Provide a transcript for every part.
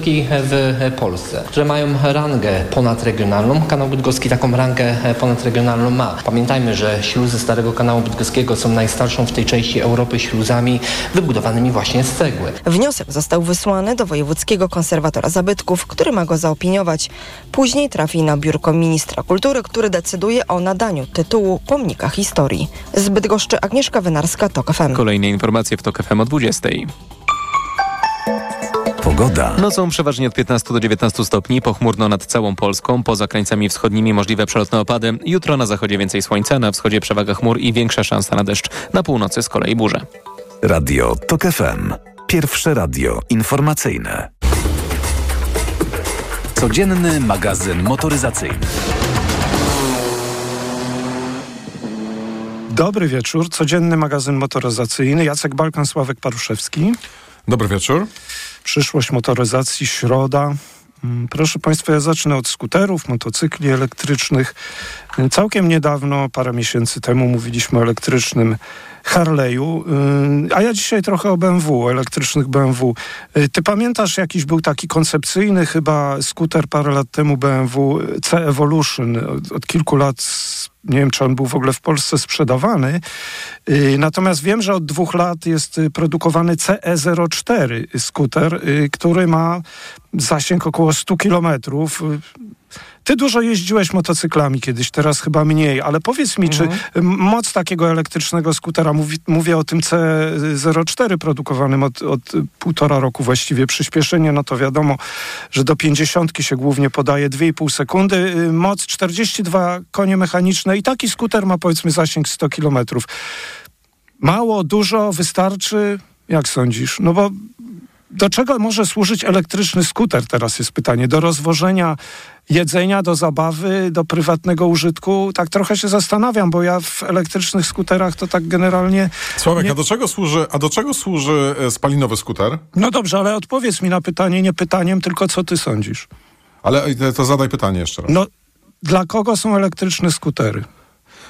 w Polsce, które mają rangę ponadregionalną. Kanał Bydgoski taką rangę ponadregionalną ma. Pamiętajmy, że śluzy Starego Kanału Bydgoskiego są najstarszą w tej części Europy śluzami wybudowanymi właśnie z cegły. Wniosek został wysłany do Wojewódzkiego Konserwatora Zabytków, który ma go zaopiniować. Później trafi na biurko ministra kultury, który decyduje o nadaniu tytułu Pomnika Historii. Z Bydgoszczy Agnieszka Wynarska, TOK FM. Kolejne informacje w TOK FM o 20. Pogoda. Nocą przeważnie od 15 do 19 stopni, pochmurno nad całą Polską, poza krańcami wschodnimi możliwe przelotne opady. Jutro na zachodzie więcej słońca, na wschodzie przewaga chmur i większa szansa na deszcz. Na północy z kolei burze. Radio TOK FM. Pierwsze radio informacyjne. Codzienny magazyn motoryzacyjny. Dobry wieczór. Codzienny magazyn motoryzacyjny. Jacek Balkan, Sławek Paruszewski. Dobry wieczór. Przyszłość motoryzacji, środa. Mm, Proszę Państwa, ja zacznę od skuterów, motocykli elektrycznych. Całkiem niedawno, parę miesięcy temu, mówiliśmy o elektrycznym Harley'u, y, a ja dzisiaj trochę o BMW, elektrycznych BMW. Y, Ty pamiętasz, jakiś był taki koncepcyjny chyba skuter parę lat temu BMW C-Evolution. Od, od kilku lat, nie wiem, czy on był w ogóle w Polsce sprzedawany. Y, Natomiast wiem, że od dwóch lat jest y, produkowany CE04 skuter, y, który ma zasięg około 100 kilometrów. Ty dużo jeździłeś motocyklami kiedyś, teraz chyba mniej, ale powiedz mi, czy m, moc takiego elektrycznego skutera, mówi, mówię o tym C04 produkowanym od, od półtora roku właściwie, przyspieszenie, no to wiadomo, że do 50 się głównie podaje 2,5 sekundy, y, moc 42 konie mechaniczne i taki skuter ma powiedzmy zasięg 100 kilometrów. Mało, dużo, wystarczy? Jak sądzisz? No bo do czego może służyć elektryczny skuter? Teraz jest pytanie. Do rozwożenia jedzenia, do zabawy, do prywatnego użytku? Tak trochę się zastanawiam, bo ja w elektrycznych skuterach to tak generalnie... Sławek, Nie- a do czego służy, a do czego służy e, spalinowy skuter? No dobrze, ale odpowiedz mi na pytanie nie pytaniem, tylko co ty sądzisz? Ale e, to zadaj pytanie jeszcze raz. No, dla kogo są elektryczne skutery?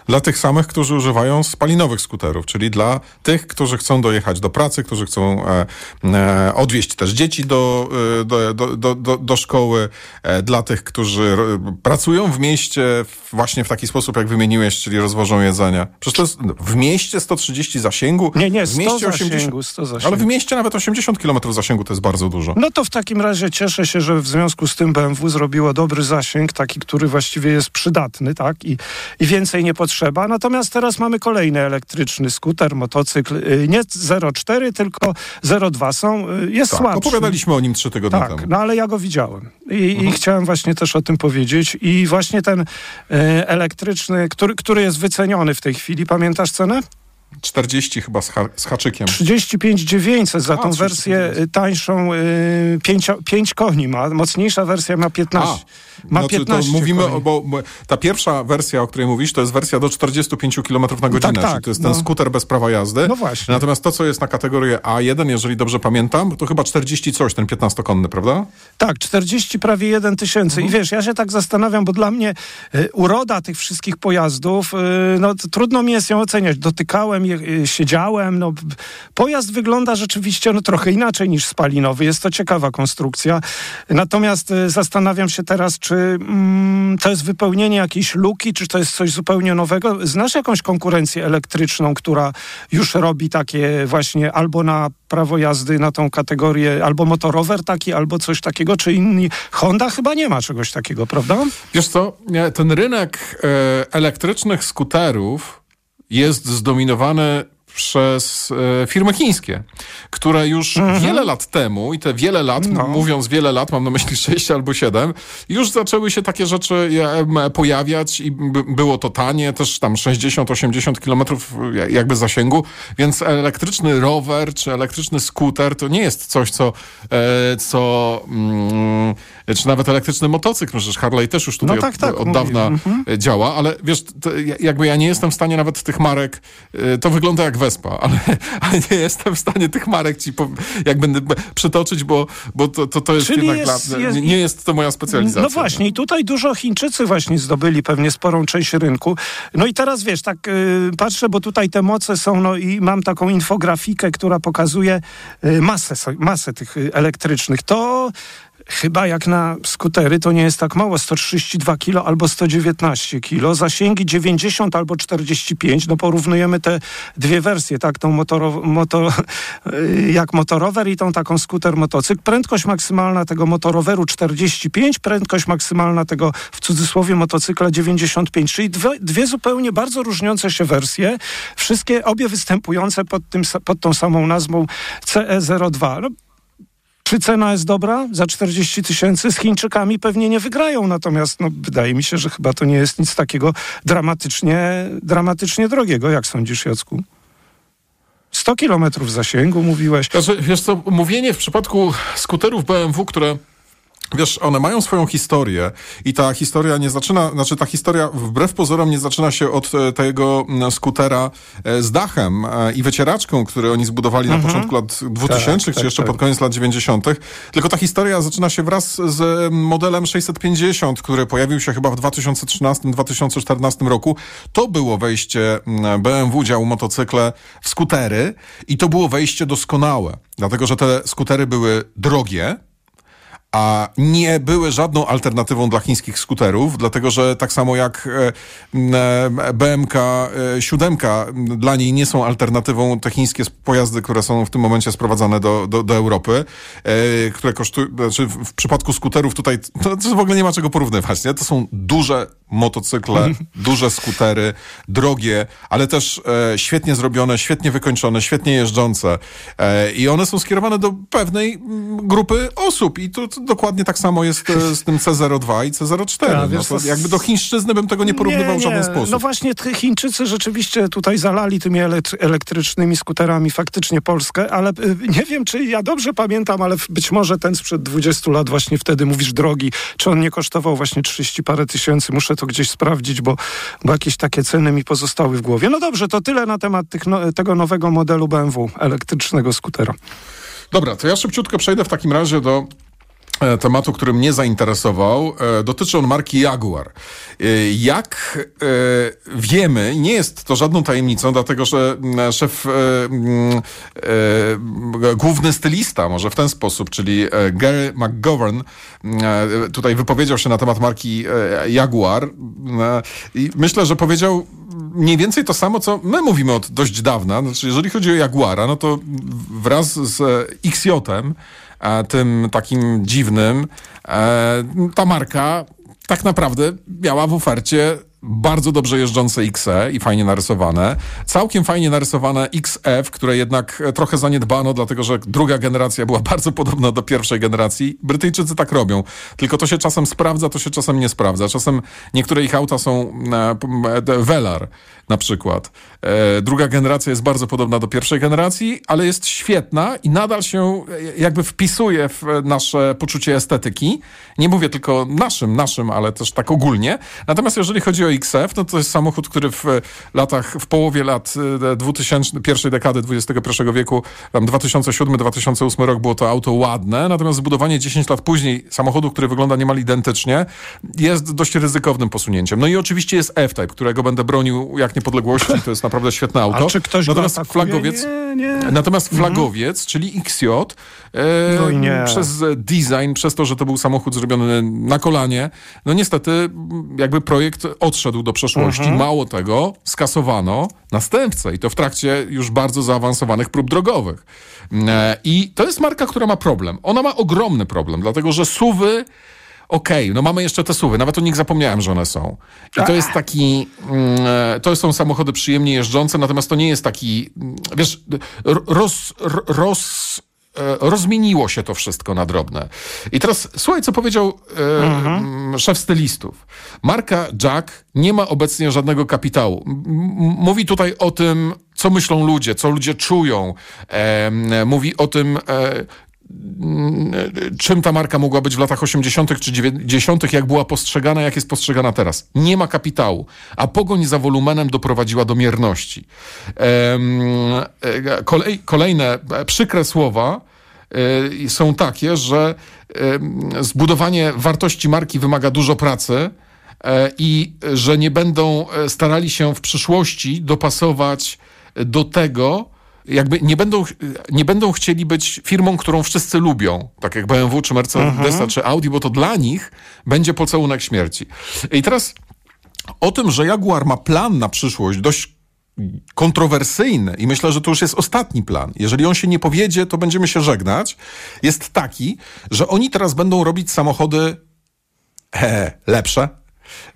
Dla tych samych, którzy używają spalinowych skuterów, czyli dla tych, którzy chcą dojechać do pracy, którzy chcą e, e, odwieźć też dzieci do, e, do, do, do, do, szkoły, e, dla tych, którzy pracują w mieście w- właśnie w taki sposób, jak wymieniłeś, czyli rozwożą jedzenie. Przecież to jest w mieście 130 zasięgu. Nie, nie, w 100 mieście zasięgu, 100 zasięgu. Ale w mieście nawet 80 km zasięgu to jest bardzo dużo. No to w takim razie cieszę się, że w związku z tym BMW zrobiło dobry zasięg, taki, który właściwie jest przydatny, tak? I, i więcej nie potrzeba. Natomiast teraz mamy kolejny elektryczny skuter, motocykl. y, Nie 0,4, tylko 0,2 są. y, Jest Tak, słabszy. opowiadaliśmy o nim trzy tygodnie Tak, temu. no ale ja go widziałem i, i Mhm. chciałem właśnie też o tym powiedzieć. I właśnie ten e, elektryczny, który, który jest wyceniony w tej chwili, pamiętasz cenę? 40 chyba z, ha z haczykiem. 35 900 za A, tą 35 wersję 900. y, tańszą, y, 5, koni ma, mocniejsza wersja ma 15. ma znaczy 15 to mówimy, koni. bo ta pierwsza wersja, o której mówisz, to jest wersja do 45 km na godzinę, Tak, tak, czyli to jest no. ten skuter bez prawa jazdy. No właśnie. Natomiast to, co jest na kategorię A1, jeżeli dobrze pamiętam, to chyba 40 coś, ten 15-konny, prawda? Tak, 40 prawie 1 tysięcy. Mhm. I wiesz, ja się tak zastanawiam, bo dla mnie y, uroda tych wszystkich pojazdów, y, no trudno mi jest ją oceniać. Dotykałem, je, y, siedziałem, no pojazd wygląda rzeczywiście no, trochę inaczej niż spalinowy. Jest to ciekawa konstrukcja. Natomiast y, zastanawiam się teraz, czy mm, to jest wypełnienie jakiejś luki, czy to jest coś zupełnie nowego. Znasz jakąś konkurencję elektryczną, która już robi takie właśnie albo na prawo jazdy na tą kategorię, albo motorower taki, albo coś takiego, czy inni. Honda chyba nie ma czegoś takiego, prawda? Wiesz co, ten rynek e, elektrycznych skuterów jest zdominowany przez e, firmy chińskie, które już wiele lat temu, i te wiele lat, Mhm. No. mówiąc wiele lat, mam na myśli 6 albo 7, już zaczęły się takie rzeczy em, pojawiać i było to tanie, też tam 60-80 kilometrów ja- jakby zasięgu, więc elektryczny rower czy elektryczny skuter to nie jest coś, co, e, co mm, czy nawet elektryczny motocykl, przecież Harley też już tutaj No tak, od, tak, od dawna Mhm. e, działa, ale wiesz, jakby ja nie jestem w stanie nawet tych marek, e, to wygląda jak Vespa, ale, ale nie jestem w stanie tych marek ci po, jak będę przytoczyć, bo, bo to, to, to jest Czyli jednak jest- dla, jest- nie, jest to moja specjalizacja. No właśnie, i tutaj dużo Chińczycy właśnie zdobyli pewnie sporą część rynku. No i teraz wiesz, tak y, patrzę, bo tutaj te moce są, no i mam taką infografikę, która pokazuje y, masę, masę tych y, elektrycznych. To Chyba jak na skutery to nie jest tak mało, 132 kg albo 119 kg, zasięgi 90 albo 45, no porównujemy te dwie wersje, tak, tą motoro, moto, jak motorower i tą taką skuter motocykl. Prędkość maksymalna tego motoroweru 45, prędkość maksymalna tego w cudzysłowie motocykla 95, czyli dwie, dwie zupełnie bardzo różniące się wersje, wszystkie obie występujące pod, tym, pod tą samą nazwą CE02. No, czy cena jest dobra? Za 40 tysięcy z Chińczykami pewnie nie wygrają, natomiast no, wydaje mi się, że chyba to nie jest nic takiego dramatycznie, dramatycznie drogiego. Jak sądzisz, Jacku? 100 kilometrów zasięgu, mówiłeś. Znaczy, wiesz co, mówienie w przypadku skuterów BMW, które Wiesz, one mają swoją historię i ta historia nie zaczyna, znaczy ta historia wbrew pozorom nie zaczyna się od e, tego skutera e, z dachem e, i wycieraczką, który oni zbudowali mhm. na początku lat 2000 tak, czy jeszcze tak. pod koniec lat 90. Tylko ta historia zaczyna się wraz z modelem 650, który pojawił się chyba w 2013-2014 roku. To było wejście BMW działu motocykle w skutery i to było wejście doskonałe, dlatego że te skutery były drogie, a nie były żadną alternatywą dla chińskich skuterów, dlatego że tak samo jak e, BMK 7 e, dla niej nie są alternatywą te chińskie pojazdy, które są w tym momencie sprowadzane do, do, do Europy, e, które kosztują, znaczy w przypadku skuterów tutaj to, to w ogóle nie ma czego porównywać, nie? To są duże motocykle, duże skutery, drogie, ale też e, świetnie zrobione, świetnie wykończone, świetnie jeżdżące e, i one są skierowane do pewnej grupy osób i to, dokładnie tak samo jest e, z tym C02 i C04. Ja, no to jakby do chińszczyzny bym tego nie porównywał nie, w żaden sposób. No właśnie Chińczycy rzeczywiście tutaj zalali tymi elektrycznymi skuterami faktycznie Polskę, ale nie wiem, czy ja dobrze pamiętam, ale być może ten sprzed 20 lat właśnie wtedy mówisz drogi, czy on nie kosztował właśnie 30 parę tysięcy, muszę to gdzieś sprawdzić, bo, bo jakieś takie ceny mi pozostały w głowie. No dobrze, to tyle na temat tych, no, tego nowego modelu BMW, elektrycznego skutera. Dobra, to ja szybciutko przejdę w takim razie do tematu, który mnie zainteresował. E, dotyczy on marki Jaguar. E, jak wiemy, nie jest to żadną tajemnicą, dlatego że szef, główny stylista, może w ten sposób, czyli Gary McGovern, tutaj wypowiedział się na temat marki Jaguar i myślę, że powiedział mniej więcej to samo, co my mówimy od dość dawna. Znaczy, jeżeli chodzi o Jaguara, no to wraz z XJ-em E, tym takim dziwnym, e, ta marka tak naprawdę miała w ofercie bardzo dobrze jeżdżące XE i fajnie narysowane. Całkiem fajnie narysowane XF, które jednak trochę zaniedbano, dlatego że druga generacja była bardzo podobna do pierwszej generacji. Brytyjczycy tak robią. Tylko to się czasem sprawdza, to się czasem nie sprawdza. Czasem niektóre ich auta są e, Velar na przykład. E, druga generacja jest bardzo podobna do pierwszej generacji, ale jest świetna i nadal się e, jakby wpisuje w nasze poczucie estetyki. Nie mówię tylko naszym, naszym, ale też tak ogólnie. Natomiast jeżeli chodzi o XF, no to jest samochód, który w latach, w połowie lat 2000, e, pierwszej dekady XXI wieku, tam 2007-2008 rok było to auto ładne, natomiast zbudowanie 10 lat później samochodu, który wygląda niemal identycznie, jest dość ryzykownym posunięciem. No i oczywiście jest F-Type, którego będę bronił jak niepodległości, to jest naprawdę świetne auto. A czy ktoś natomiast go flagowiec, nie, nie. Natomiast flagowiec, mhm. czyli XJ, e, przez design, przez to, że to był samochód zrobiony na kolanie, no niestety jakby projekt odszedł do przeszłości. Mhm. Mało tego, skasowano następcę i to w trakcie już bardzo zaawansowanych prób drogowych. E, I to jest marka, która ma problem. Ona ma ogromny problem, dlatego że suwy okej, okay, no mamy jeszcze te suwy, nawet o nich zapomniałem, że one są. I to jest taki, mm, to są samochody przyjemnie jeżdżące, natomiast to nie jest taki, wiesz, roz, roz e, rozmieniło się to wszystko na drobne. I teraz słuchaj, co powiedział e, mhm. szef stylistów. Marka Jack nie ma obecnie żadnego kapitału. mówi tutaj o tym, co myślą ludzie, co ludzie czują. E, mówi o tym, e, czym ta marka mogła być w latach 80. czy 90., jak była postrzegana, jak jest postrzegana teraz. Nie ma kapitału, a pogoń za wolumenem doprowadziła do mierności. E, kolej, kolejne przykre słowa e, są takie, że zbudowanie wartości marki wymaga dużo pracy e, i że nie będą starali się w przyszłości dopasować do tego, jakby nie będą, nie będą chcieli być firmą, którą wszyscy lubią, tak jak BMW, czy Mercedesa, czy Audi, bo to dla nich będzie pocałunek śmierci. I teraz o tym, że Jaguar ma plan na przyszłość dość kontrowersyjny i myślę, że to już jest ostatni plan. Jeżeli on się nie powiedzie, to będziemy się żegnać. Jest taki, że oni teraz będą robić samochody e, lepsze,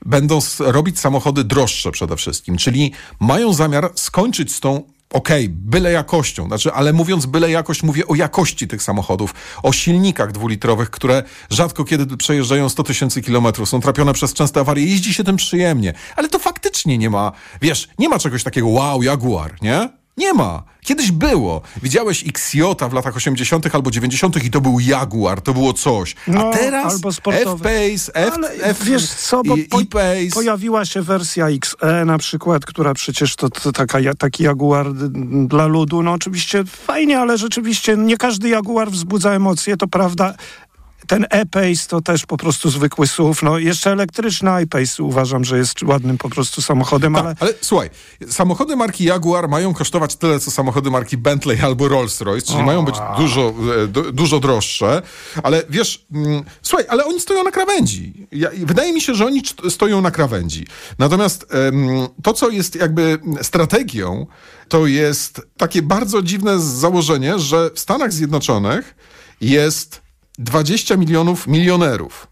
będą robić samochody droższe przede wszystkim, czyli mają zamiar skończyć z tą okej, byle jakością, znaczy, ale mówiąc byle jakość, mówię o jakości tych samochodów, o silnikach dwulitrowych, które rzadko kiedy przejeżdżają 100 tysięcy kilometrów, są trapione przez częste awarie, jeździ się tym przyjemnie, ale to faktycznie nie ma, wiesz, nie ma czegoś takiego, wow, Jaguar, nie? Nie ma. Kiedyś było. Widziałeś XJ w latach 80. albo 90. i to był Jaguar, to było coś. A No, teraz. F-Pace, F, F, wiesz co, bo po, pojawiła się wersja XE na przykład, która przecież to, to taka, taki Jaguar dla ludu, no oczywiście fajnie, ale rzeczywiście nie każdy Jaguar wzbudza emocje, to prawda. Ten E-Pace to też po prostu zwykły SUV. No jeszcze elektryczny E-Pace uważam, że jest ładnym po prostu samochodem, ale Tak, ale słuchaj, samochody marki Jaguar mają kosztować tyle, co samochody marki Bentley albo Rolls-Royce, czyli mają być dużo, e, du, dużo droższe, ale wiesz, mm, słuchaj, ale oni stoją na krawędzi. Ja, wydaje mi się, że oni stoją na krawędzi. Natomiast to, co jest jakby strategią, to jest takie bardzo dziwne założenie, że w Stanach Zjednoczonych jest 20 milionów milionerów.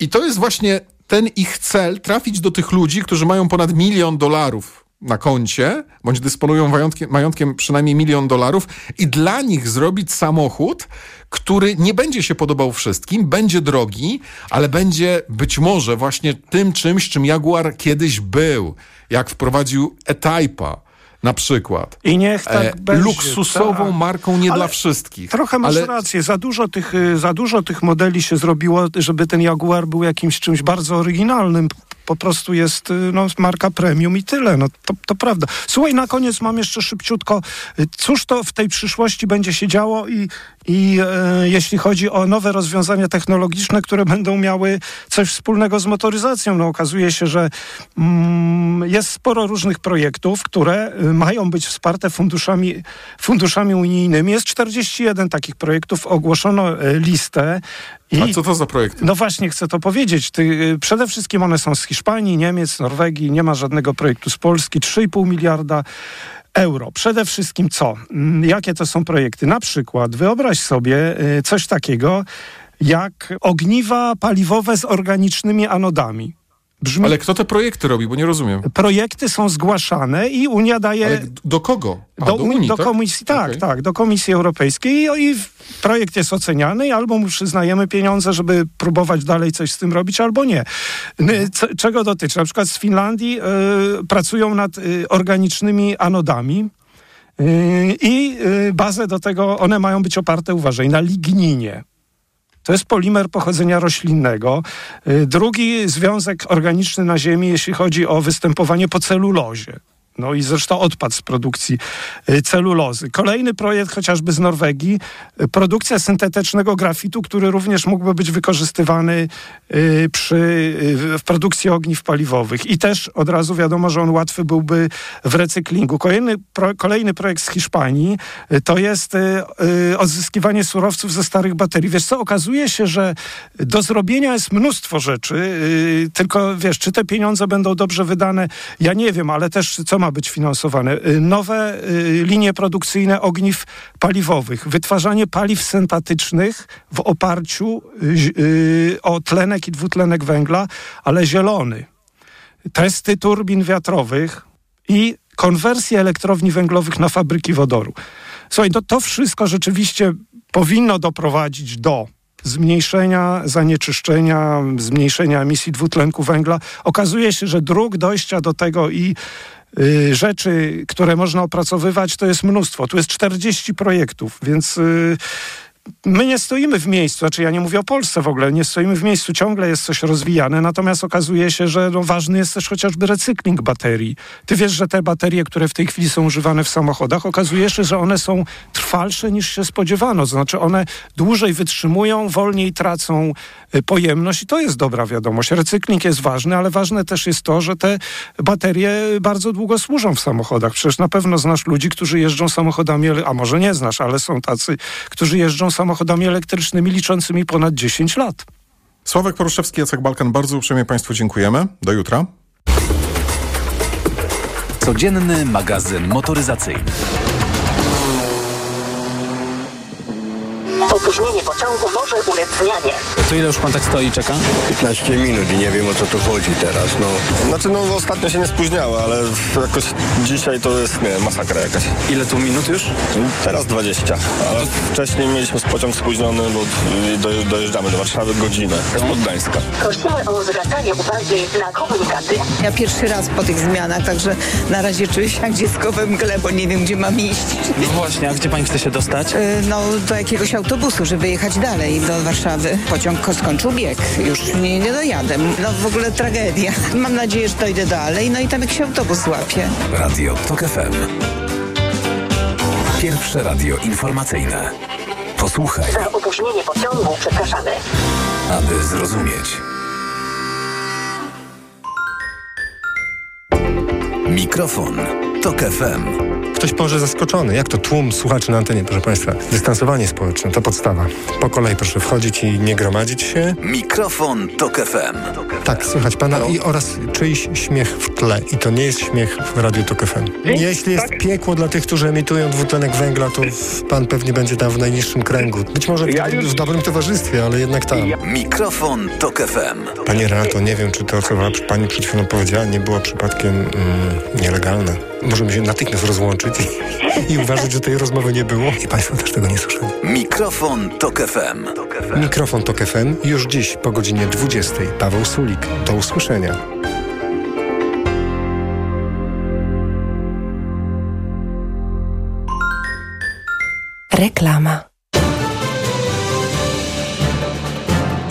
I to jest właśnie ten ich cel, trafić do tych ludzi, którzy mają ponad milion dolarów na koncie, bądź dysponują majątkiem, majątkiem przynajmniej milion dolarów i dla nich zrobić samochód, który nie będzie się podobał wszystkim, będzie drogi, ale będzie być może właśnie tym czymś, czym Jaguar kiedyś był, jak wprowadził E-Type'a na przykład. i niech tak E, będzie. luksusową tak. marką nie Ale dla wszystkich. Trochę masz ale rację, za dużo, tych, y, za dużo tych modeli się zrobiło, żeby ten Jaguar był jakimś czymś bardzo oryginalnym. Po prostu jest y, no, marka premium i tyle. No, to, to prawda. Słuchaj, na koniec mam jeszcze szybciutko. y, Cóż to w tej przyszłości będzie się działo i, i e, jeśli chodzi o nowe rozwiązania technologiczne, które będą miały coś wspólnego z motoryzacją. No, okazuje się, że mm, jest sporo różnych projektów, które y, mają być wsparte funduszami, funduszami unijnymi. Jest 41 takich projektów, ogłoszono e, listę. I A co to za projekty? no właśnie, chcę to powiedzieć. Ty, y, przede wszystkim one są z Hiszpanii, Niemiec, Norwegii. Nie ma żadnego projektu z Polski. 3,5 miliarda euro. Przede wszystkim co? Mm, Jakie to są projekty? Na przykład wyobraź sobie y, coś takiego jak ogniwa paliwowe z organicznymi anodami. Brzmi, Ale kto te projekty robi, bo nie rozumiem. projekty są zgłaszane i Unia daje... Ale do kogo? A, do, do Unii, do tak? komisji, tak, Okej. tak, do Komisji Europejskiej i, i projekt jest oceniany i albo mu przyznajemy pieniądze, żeby próbować dalej coś z tym robić, albo nie. N- C- czego dotyczy? Na przykład z Finlandii y, pracują nad y, organicznymi anodami. y, I y, bazę do tego, one mają być oparte, uważaj, na ligninie. To jest polimer pochodzenia roślinnego. Y, Drugi związek organiczny na Ziemi, jeśli chodzi o występowanie po celulozie. No i zresztą odpad z produkcji y, celulozy. Kolejny projekt chociażby z Norwegii, y, produkcja syntetycznego grafitu, który również mógłby być wykorzystywany y, przy, w produkcji ogniw paliwowych. I też od razu wiadomo, że on łatwy byłby w recyklingu. Kolejny, pro, kolejny projekt z Hiszpanii to jest odzyskiwanie surowców ze starych baterii. Wiesz co, okazuje się, że do zrobienia jest mnóstwo rzeczy, tylko wiesz, czy te pieniądze będą dobrze wydane, ja nie wiem, ale też co ma być finansowane? Y, Nowe y, linie produkcyjne ogniw paliwowych, wytwarzanie paliw syntetycznych w oparciu y, o tlenek i dwutlenek węgla, ale zielony. Testy turbin wiatrowych i konwersję elektrowni węglowych na fabryki wodoru. Słuchaj, to, to wszystko rzeczywiście powinno doprowadzić do zmniejszenia zanieczyszczenia, zmniejszenia emisji dwutlenku węgla. Okazuje się, że dróg dojścia do tego i rzeczy, które można opracowywać, to jest mnóstwo. Tu jest 40 projektów, więc y, my nie stoimy w miejscu, znaczy ja nie mówię o Polsce w ogóle, nie stoimy w miejscu, ciągle jest coś rozwijane, natomiast okazuje się, że no, ważny jest też chociażby recykling baterii. Ty wiesz, że te baterie, które w tej chwili są używane w samochodach, okazuje się, że one są trwalsze niż się spodziewano, to znaczy one dłużej wytrzymują, wolniej tracą y, pojemność i to jest dobra wiadomość. Recykling jest ważny, ale ważne też jest to, że te baterie bardzo długo służą w samochodach. Przecież na pewno znasz ludzi, którzy jeżdżą samochodami, a może nie znasz, ale są tacy, którzy jeżdżą samochodami elektrycznymi liczącymi ponad 10 lat. Sławek Poruszewski, Jacek Balkan, bardzo uprzejmie Państwu dziękujemy. Do jutra. Codzienny magazyn motoryzacyjny. Opóźnienie pociągu może ulec zmianie. To ile już pan tak stoi i czeka? 15 minut i nie wiem o co tu chodzi teraz, no. Znaczy, no ostatnio się nie spóźniało, ale jakoś dzisiaj to jest, nie masakra jakaś. Ile tu minut już? Teraz 20, ale wcześniej mieliśmy pociąg spóźniony, bo do, dojeżdżamy do Warszawy godzinę, z Gdańska. Prosimy o zwracanie uwagi na komunikaty. Ja pierwszy raz po tych zmianach, także na razie czuję się jak dziecko we mgle, bo nie wiem, gdzie mam iść. No właśnie, a gdzie pani chce się dostać? Y, No, do jakiegoś autobusu, żeby jechać dalej do Warszawy. Pociąg skończył bieg, już nie, nie dojadę. No w ogóle tragedia. Mam nadzieję, że dojdę dalej, no i tam jakiś autobus złapię. Radio TOK FM. Pierwsze radio informacyjne. Posłuchaj, Za opóźnienie pociągu przepraszamy. aby zrozumieć. Mikrofon. TOK FM. Ktoś może zaskoczony. Jak to tłum słuchaczy na antenie, proszę Państwa? Dystansowanie społeczne to podstawa. Po kolei proszę wchodzić i nie gromadzić się. Mikrofon TOK FM. Tak, słychać Pana i oraz czyjś śmiech w tle. I to nie jest śmiech w Radiu Tok FM. Jeśli jest piekło dla tych, którzy emitują dwutlenek węgla, to Pan pewnie będzie tam w najniższym kręgu. Być może w, w dobrym towarzystwie, ale jednak tam. Mikrofon TOK FM. Panie Renato, nie wiem, czy to, co Pani przed chwilą powiedziała, nie było przypadkiem mm, nielegalne. Możemy się natychmiast rozłączyć i, i uważać, że tej rozmowy nie było. I Państwo też tego nie słyszeli. Mikrofon TOK FM. Mikrofon Tok FM już dziś po godzinie 20. Paweł Sulik. Do usłyszenia. Reklama.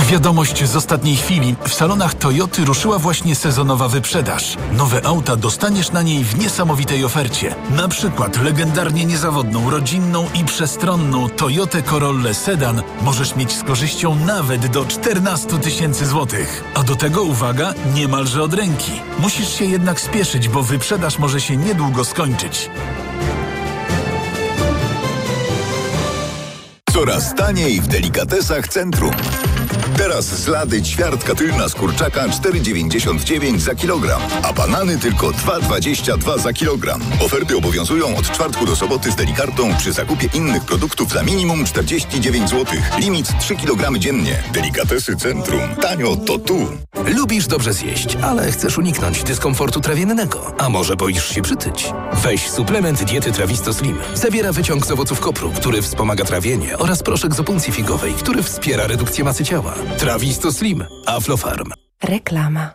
Wiadomość z ostatniej chwili. W salonach Toyoty ruszyła właśnie sezonowa wyprzedaż. Nowe auta dostaniesz na niej w niesamowitej ofercie. Na przykład legendarnie niezawodną, rodzinną i przestronną Toyotę Corollę Sedan możesz mieć z korzyścią nawet do 14 tysięcy złotych. A do tego uwaga, niemalże od ręki. Musisz się jednak spieszyć, bo wyprzedaż może się niedługo skończyć. Coraz taniej w delikatesach centrum. Teraz z lady ćwiartka tylna z kurczaka 4,99 za kilogram, a banany tylko 2,22 za kilogram. Oferty obowiązują od czwartku do soboty z delikartą przy zakupie innych produktów za minimum 49 zł. Limit 3 kg dziennie. Delikatesy centrum. Tanio to tu. Lubisz dobrze zjeść, ale chcesz uniknąć dyskomfortu trawiennego. A może boisz się przytyć? Weź suplement diety Trawisto Slim. Zawiera wyciąg z owoców kopru, który wspomaga trawienie oraz proszek z opuncji figowej, który wspiera redukcję masy ciała. Trawisto Slim. Aflofarm. Reklama.